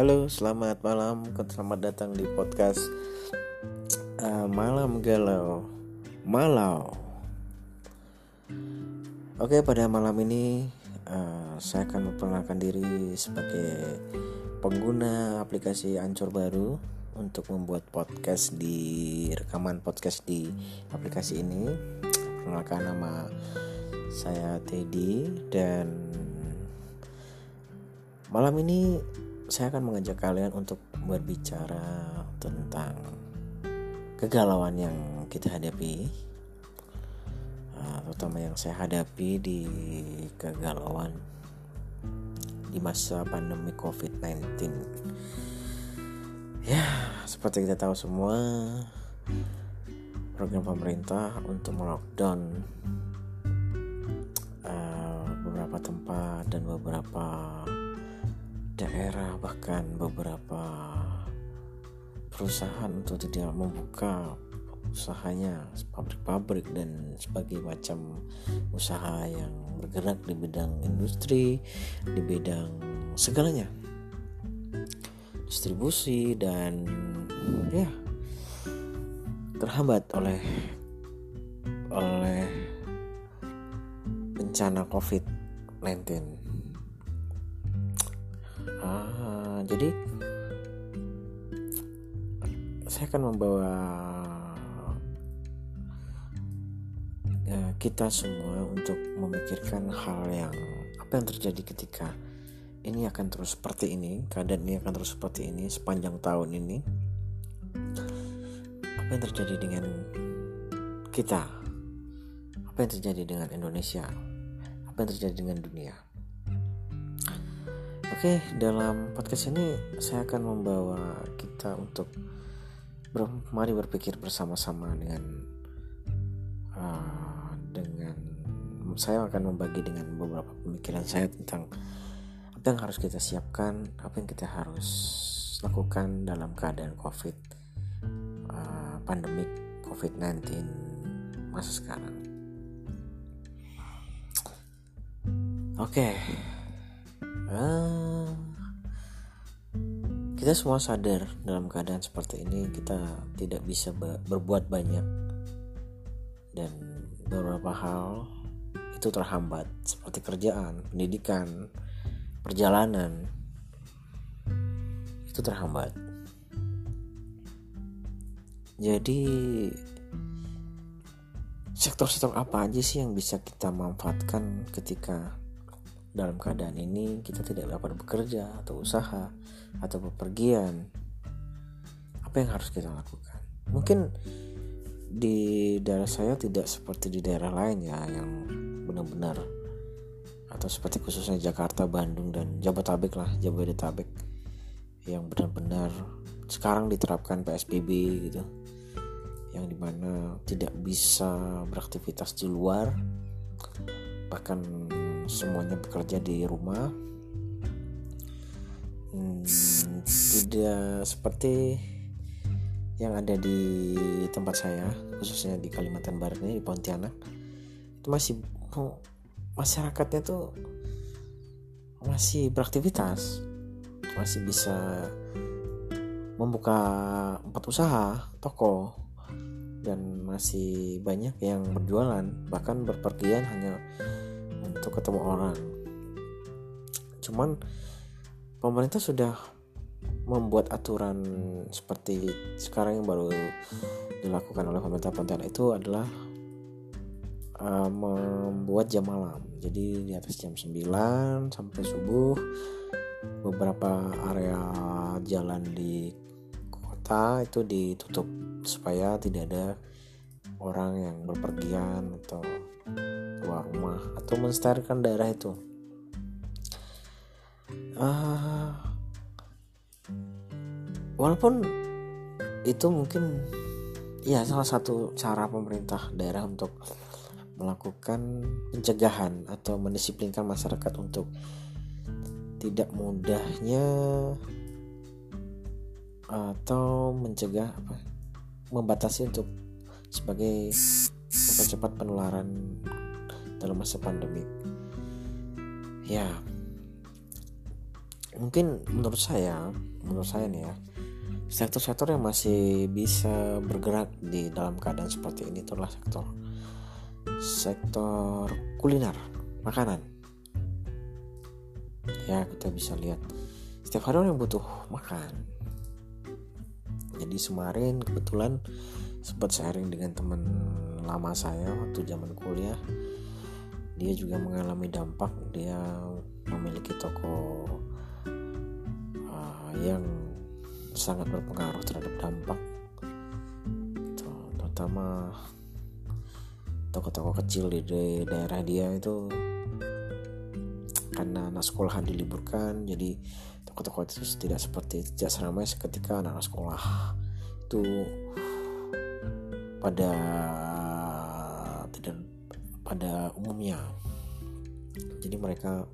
halo, selamat malam, selamat datang di podcast uh, Malam Galau Malau. Oke, pada malam ini uh, saya akan memperkenalkan diri sebagai pengguna aplikasi Ancur baru untuk membuat podcast di rekaman podcast di aplikasi ini. Perkenalkan nama saya Teddy dan malam ini saya akan mengajak kalian untuk berbicara tentang kegalauan yang kita hadapi uh, terutama yang saya hadapi di kegalauan di masa pandemi COVID-19 ya seperti kita tahu semua program pemerintah untuk melockdown uh, beberapa tempat dan beberapa daerah bahkan beberapa perusahaan untuk tidak membuka usahanya pabrik-pabrik dan sebagai macam usaha yang bergerak di bidang industri di bidang segalanya. Distribusi dan ya terhambat oleh oleh bencana COVID-19 jadi saya akan membawa ya, kita semua untuk memikirkan hal yang apa yang terjadi ketika ini akan terus seperti ini keadaan ini akan terus seperti ini sepanjang tahun ini. Apa yang terjadi dengan kita? Apa yang terjadi dengan Indonesia? Apa yang terjadi dengan dunia Oke, dalam podcast ini saya akan membawa kita untuk ber mari berpikir bersama-sama dengan uh, dengan saya akan membagi dengan beberapa pemikiran saya tentang apa yang harus kita siapkan, apa yang kita harus lakukan dalam keadaan COVID, uh, pandemik COVID-19 masa sekarang. Oke. Okay ah, kita semua sadar dalam keadaan seperti ini kita tidak bisa berbuat banyak dan beberapa hal itu terhambat seperti kerjaan, pendidikan, perjalanan itu terhambat. Jadi sektor-sektor apa aja sih yang bisa kita manfaatkan ketika dalam keadaan ini kita tidak dapat bekerja atau usaha atau bepergian. Apa yang harus kita lakukan? Mungkin di daerah saya tidak seperti di daerah lain ya yang benar-benar atau seperti khususnya Jakarta, Bandung dan Jabodetabek lah Jabodetabek yang benar-benar sekarang diterapkan PSBB gitu. Yang di mana tidak bisa beraktivitas di luar bahkan semuanya bekerja di rumah. Hmm, tidak seperti yang ada di tempat saya khususnya di Kalimantan Barat ini di Pontianak. Itu masih masyarakatnya tuh masih beraktivitas. Masih bisa membuka empat usaha toko dan masih banyak yang berjualan. Bahkan berpergian hanya untuk ketemu orang. Cuman pemerintah sudah membuat aturan seperti sekarang yang baru dilakukan oleh pemerintah Pontianak itu adalah uh, membuat jam malam. Jadi di atas jam 9 sampai subuh beberapa area jalan di kota itu ditutup supaya tidak ada orang yang berpergian atau keluar rumah atau mensterilkan daerah itu. Uh, walaupun itu mungkin ya salah satu cara pemerintah daerah untuk melakukan pencegahan atau mendisiplinkan masyarakat untuk tidak mudahnya atau mencegah apa membatasi untuk sebagai mempercepat penularan dalam masa pandemi. Ya mungkin menurut saya menurut saya nih ya sektor-sektor yang masih bisa bergerak di dalam keadaan seperti ini itulah sektor sektor kuliner makanan. Ya kita bisa lihat setiap hari orang butuh makan. Jadi kemarin kebetulan sempat sharing dengan teman lama saya waktu zaman kuliah dia juga mengalami dampak dia memiliki toko uh, yang sangat berpengaruh terhadap dampak gitu. terutama toko-toko kecil di daerah dia itu karena anak sekolah diliburkan jadi toko-toko itu tidak seperti tidak seramai seketika anak-anak sekolah itu pada pada umumnya. Jadi mereka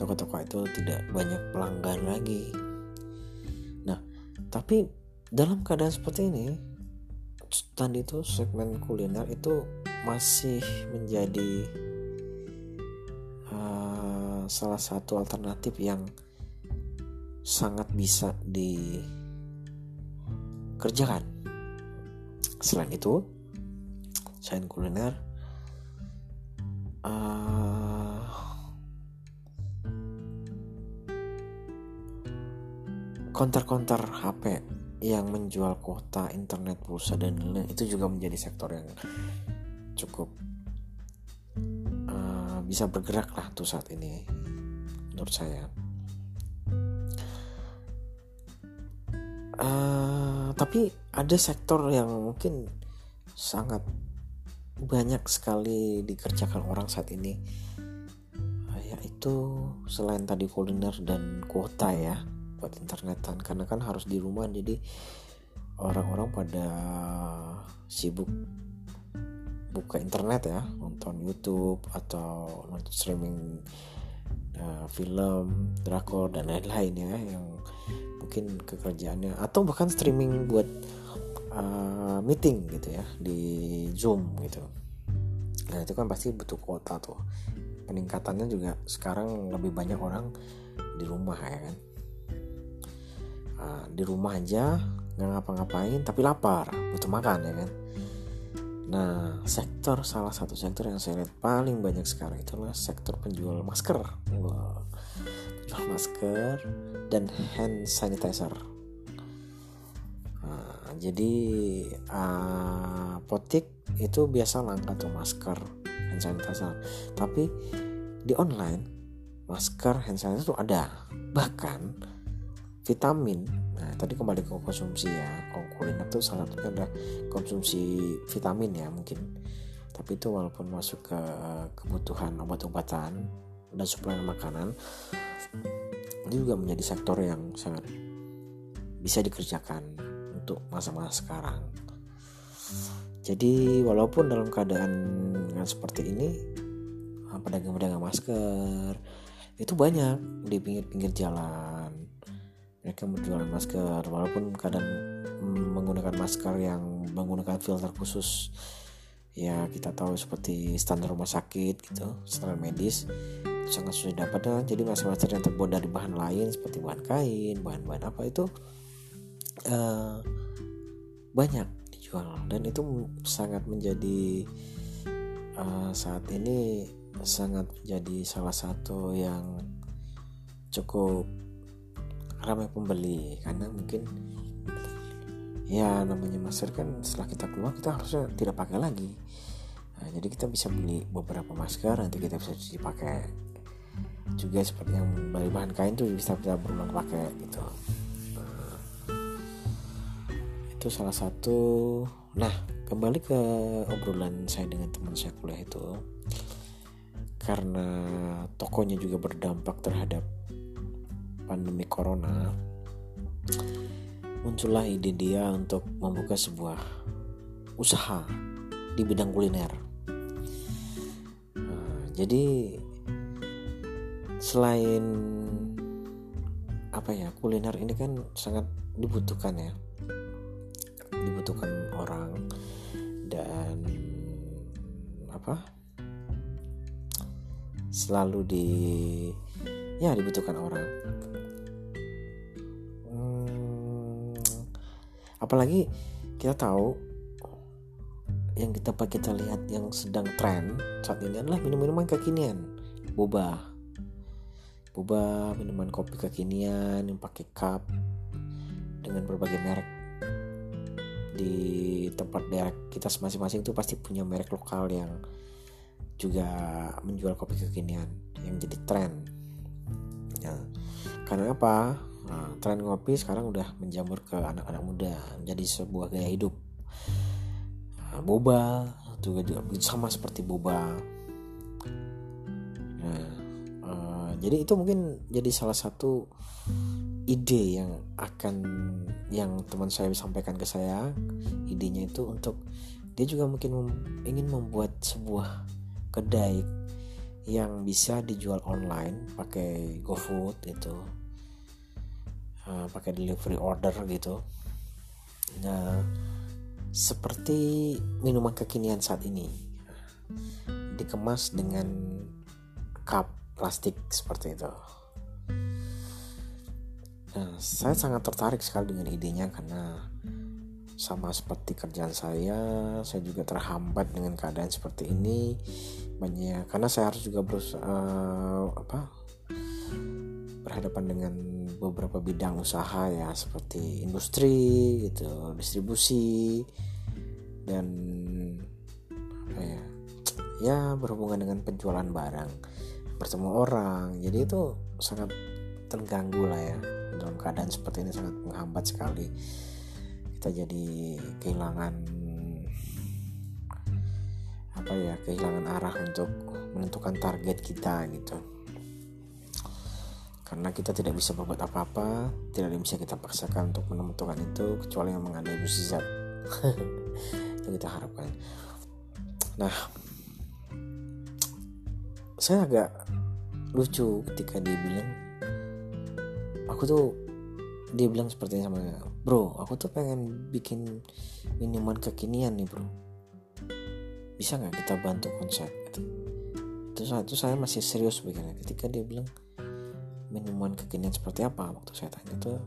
toko-toko itu tidak banyak pelanggan lagi. Nah tapi dalam keadaan seperti ini tadi itu segmen kuliner itu masih menjadi uh, salah satu alternatif yang sangat bisa dikerjakan. Selain itu selain kuliner. Uh, konter-konter HP yang menjual kuota internet pulsa dan lain-lain itu juga menjadi sektor yang cukup uh, bisa bergerak lah tuh saat ini menurut saya. Uh, tapi ada sektor yang mungkin sangat banyak sekali dikerjakan orang saat ini. Yaitu selain tadi kuliner dan kuota ya buat internetan. Karena kan harus di rumah jadi orang-orang pada sibuk buka internet ya nonton YouTube atau nonton streaming uh, film drakor dan lain-lain ya yang mungkin kekerjaannya atau bahkan streaming buat uh, meeting gitu ya di Zoom gitu. Nah itu kan pasti butuh kuota tuh. Peningkatannya juga sekarang lebih banyak orang di rumah ya kan. Ah, di rumah aja nggak ngapa-ngapain tapi lapar butuh makan ya kan. Nah sektor salah satu sektor yang saya lihat paling banyak sekarang itulah sektor penjual masker. Wow. penjual masker dan hand sanitizer jadi uh, potik itu biasa langka tuh masker hand sanitizer. Tapi di online masker hand sanitizer itu ada. Bahkan vitamin. Nah tadi kembali ke konsumsi ya. Kalau kuliner tuh salah satunya adalah konsumsi vitamin ya mungkin. Tapi itu walaupun masuk ke kebutuhan obat-obatan dan suplemen makanan itu juga menjadi sektor yang sangat bisa dikerjakan untuk masa-masa sekarang. Jadi walaupun dalam keadaan seperti ini pedagang-pedagang masker itu banyak di pinggir-pinggir jalan. Mereka berjualan masker walaupun kadang menggunakan masker yang menggunakan filter khusus. Ya kita tahu seperti standar rumah sakit gitu standar medis sangat sudah dapat jadi masker-masker yang terbuat dari bahan lain seperti bahan kain bahan-bahan apa itu uh, banyak dijual. Dan itu sangat menjadi uh, saat ini sangat menjadi salah satu yang cukup ramai pembeli. Karena mungkin ya namanya masker kan setelah kita keluar kita harusnya tidak pakai lagi. Nah, jadi kita bisa beli beberapa masker nanti kita bisa cuci pakai. Juga seperti yang beli bahan kain tuh bisa kita berulang pakai gitu itu salah satu. Nah kembali ke obrolan saya dengan teman saya kuliah itu. Karena tokonya juga berdampak terhadap pandemi corona muncullah ide dia untuk membuka sebuah usaha di bidang kuliner. Nah, jadi selain apa ya kuliner ini kan sangat dibutuhkan ya, dibutuhkan orang dan apa? Selalu di ya dibutuhkan orang. Hmm, apalagi kita tahu yang kita kita lihat yang sedang tren saat ini adalah minum-minuman kekinian. Boba. Boba minuman kopi kekinian yang pakai cup dengan berbagai merek di tempat daerah kita masing-masing itu pasti punya merek lokal yang juga menjual kopi kekinian yang jadi tren. Ya karena apa? Nah, tren kopi sekarang udah menjamur ke anak-anak muda jadi sebuah gaya hidup. Nah, boba juga juga sama seperti boba. Nah uh, jadi itu mungkin jadi salah satu ide yang akan yang teman saya sampaikan ke saya idenya itu untuk dia juga mungkin mem, ingin membuat sebuah kedai yang bisa dijual online pakai GoFood itu uh, pakai delivery order gitu. Nah seperti minuman kekinian saat ini dikemas dengan cup plastik seperti itu Nah, saya sangat tertarik sekali dengan idenya karena sama seperti kerjaan saya, saya juga terhambat dengan keadaan seperti ini. Banyak karena saya harus juga berusaha uh, apa berhadapan dengan beberapa bidang usaha ya seperti industri gitu, distribusi dan apa ya ya berhubungan dengan penjualan barang bertemu orang jadi itu sangat terganggu lah ya dalam keadaan seperti ini sangat menghambat sekali. Kita jadi kehilangan apa ya kehilangan arah untuk menentukan target kita gitu. Karena kita tidak bisa berbuat apa-apa tidak bisa kita paksakan untuk menentukan itu kecuali memang ada musizat itu kita harapkan. Nah saya agak lucu ketika dia bilang aku tuh dia bilang seperti ini sama bro aku tuh pengen bikin minuman kekinian nih bro. Bisa nggak kita bantu konsep? Gitu. terus itu saya masih serius begini ketika dia bilang minuman kekinian seperti apa? Waktu saya tanya tuh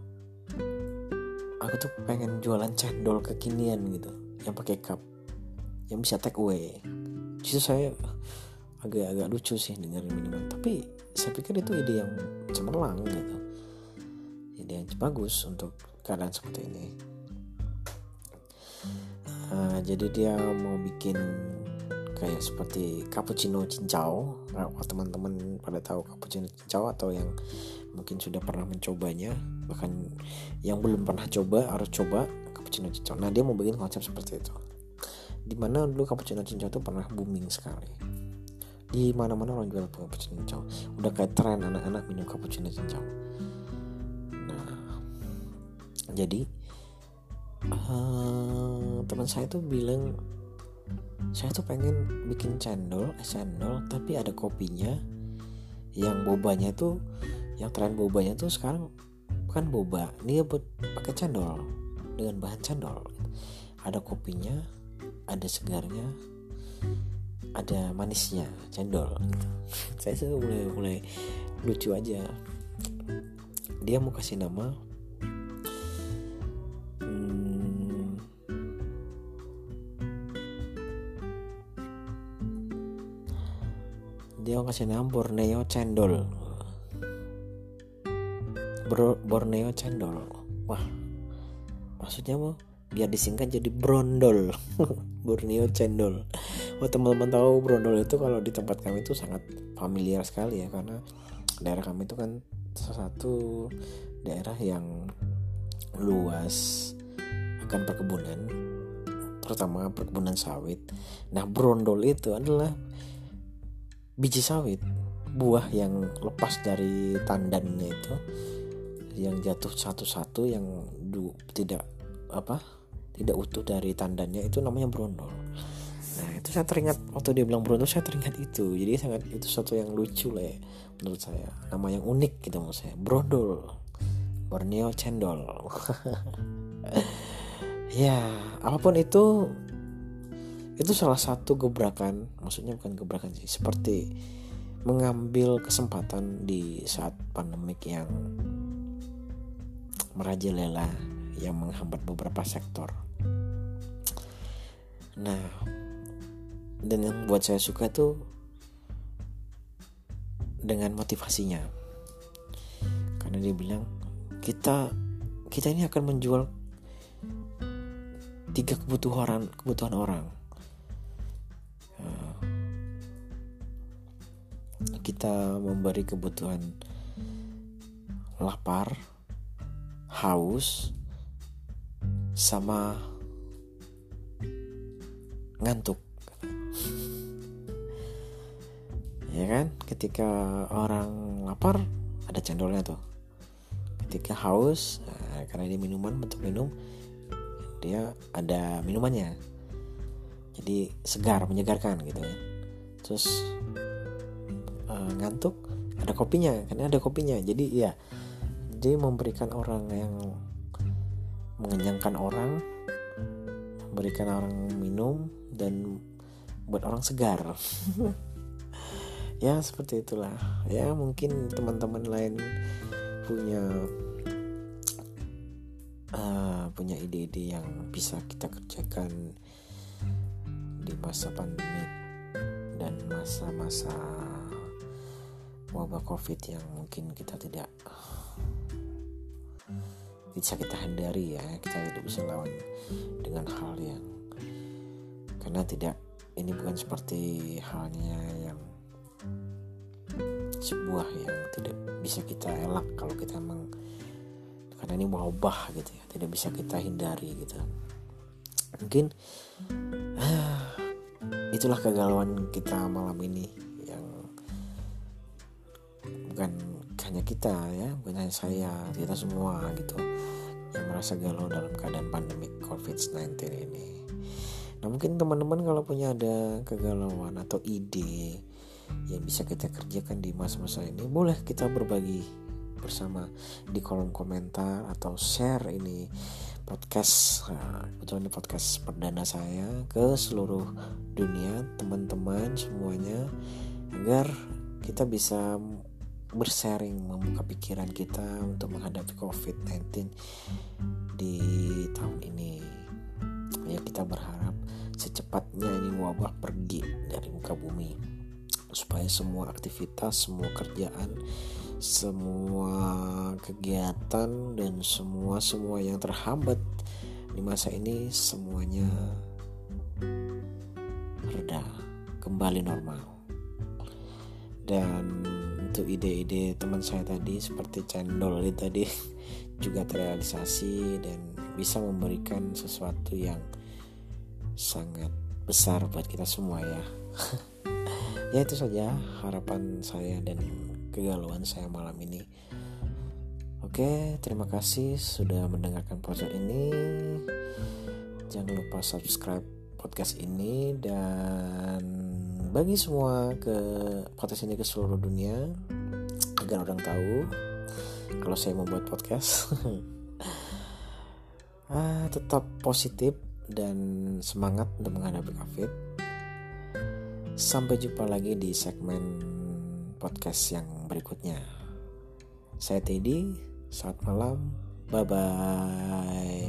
aku tuh pengen jualan cendol kekinian gitu yang pakai cup yang bisa take away. Justru saya agak-agak lucu sih dengan minuman. Tapi saya pikir itu ide yang cemerlang gitu ide yang bagus untuk keadaan seperti ini. Uh, jadi dia mau bikin kayak seperti cappuccino cincau. Nah, teman-teman pada tahu cappuccino cincau atau yang mungkin sudah pernah mencobanya bahkan yang belum pernah coba harus coba cappuccino cincau. Nah dia mau bikin konsep seperti itu. Di mana dulu cappuccino cincau itu pernah booming sekali. Di mana-mana orang jual cappuccino cincau. Udah kayak tren anak-anak minum cappuccino cincau jadi uh, teman saya tuh bilang saya tuh pengen bikin cendol es cendol tapi ada kopinya. Yang bobanya tuh yang tren bobanya tuh sekarang bukan boba dia buat pakai cendol dengan bahan cendol. Ada kopinya ada segarnya ada manisnya cendol. Saya tuh mulai mulai lucu aja. Dia mau kasih nama nama Borneo cendol. Bro, Borneo cendol. Wah maksudnya mau biar disingkat jadi brondol. Borneo cendol. Oh teman-teman tahu brondol itu kalau di tempat kami itu sangat familiar sekali ya karena daerah kami itu kan salah satu daerah yang luas akan perkebunan terutama perkebunan sawit. Nah brondol itu adalah biji sawit buah yang lepas dari tandannya itu yang jatuh satu-satu yang du, tidak apa tidak utuh dari tandannya itu namanya brondol. Nah itu saya teringat waktu dia bilang brondol saya teringat itu. Jadi sangat itu sesuatu yang lucu lah ya menurut saya. Nama yang unik gitu menurut saya brondol. Borneo cendol. Ya apa pun itu itu salah satu gebrakan maksudnya bukan gebrakan sih seperti mengambil kesempatan di saat pandemik yang merajalela yang menghambat beberapa sektor. Nah, dan yang buat saya suka tuh dengan motivasinya. Karena dia bilang kita kita ini akan menjual tiga kebutuhan kebutuhan orang. Kita memberi kebutuhan lapar, haus, sama ngantuk. Ya kan? Ketika orang lapar ada cendolnya tuh. Ketika haus nah, karena ini minuman bentuk minum dia ada minumannya. Jadi segar menyegarkan gitu ya. Terus ngantuk ada kopinya karena ada kopinya. Jadi ya dia memberikan orang yang mengenyangkan orang memberikan orang minum dan buat orang segar. Ya seperti itulah. Ya mungkin teman-teman lain punya uh, punya ide-ide yang bisa kita kerjakan di masa pandemi dan masa-masa wabah covid yang mungkin kita tidak bisa kita hindari ya. Kita tidak bisa lawan dengan hal yang karena tidak ini bukan seperti halnya yang sebuah yang tidak bisa kita elak kalau kita emang karena ini wabah gitu ya. Tidak bisa kita hindari gitu. Mungkin ah, itulah kegalauan kita malam ini bukan hanya kita ya bukan hanya saya kita semua gitu yang merasa galau dalam keadaan pandemik COVID-19 ini. Nah mungkin teman-teman kalau punya ada kegalauan atau ide yang bisa kita kerjakan di masa-masa ini boleh kita berbagi bersama di kolom komentar atau share ini podcast nah, ini podcast perdana saya ke seluruh dunia teman-teman semuanya agar kita bisa bersharing membuka pikiran kita untuk menghadapi COVID-19 di tahun ini. Ya kita berharap secepatnya ini wabah pergi dari muka bumi supaya semua aktivitas, semua kerjaan, semua kegiatan dan semua semua yang terhambat di masa ini semuanya reda, kembali normal. Dan itu ide-ide teman saya tadi seperti cendol tadi juga terrealisasi dan bisa memberikan sesuatu yang sangat besar buat kita semua ya. Ya itu saja harapan saya dan kegalauan saya malam ini. Oke terima kasih sudah mendengarkan podcast ini. Jangan lupa subscribe podcast ini dan bagi semua ke podcast ini ke seluruh dunia agar orang tahu kalau saya membuat podcast. Ah, tetap positif dan semangat untuk menghadapi covid. Sampai jumpa lagi di segmen podcast yang berikutnya. Saya Teddy saat malam. Bye bye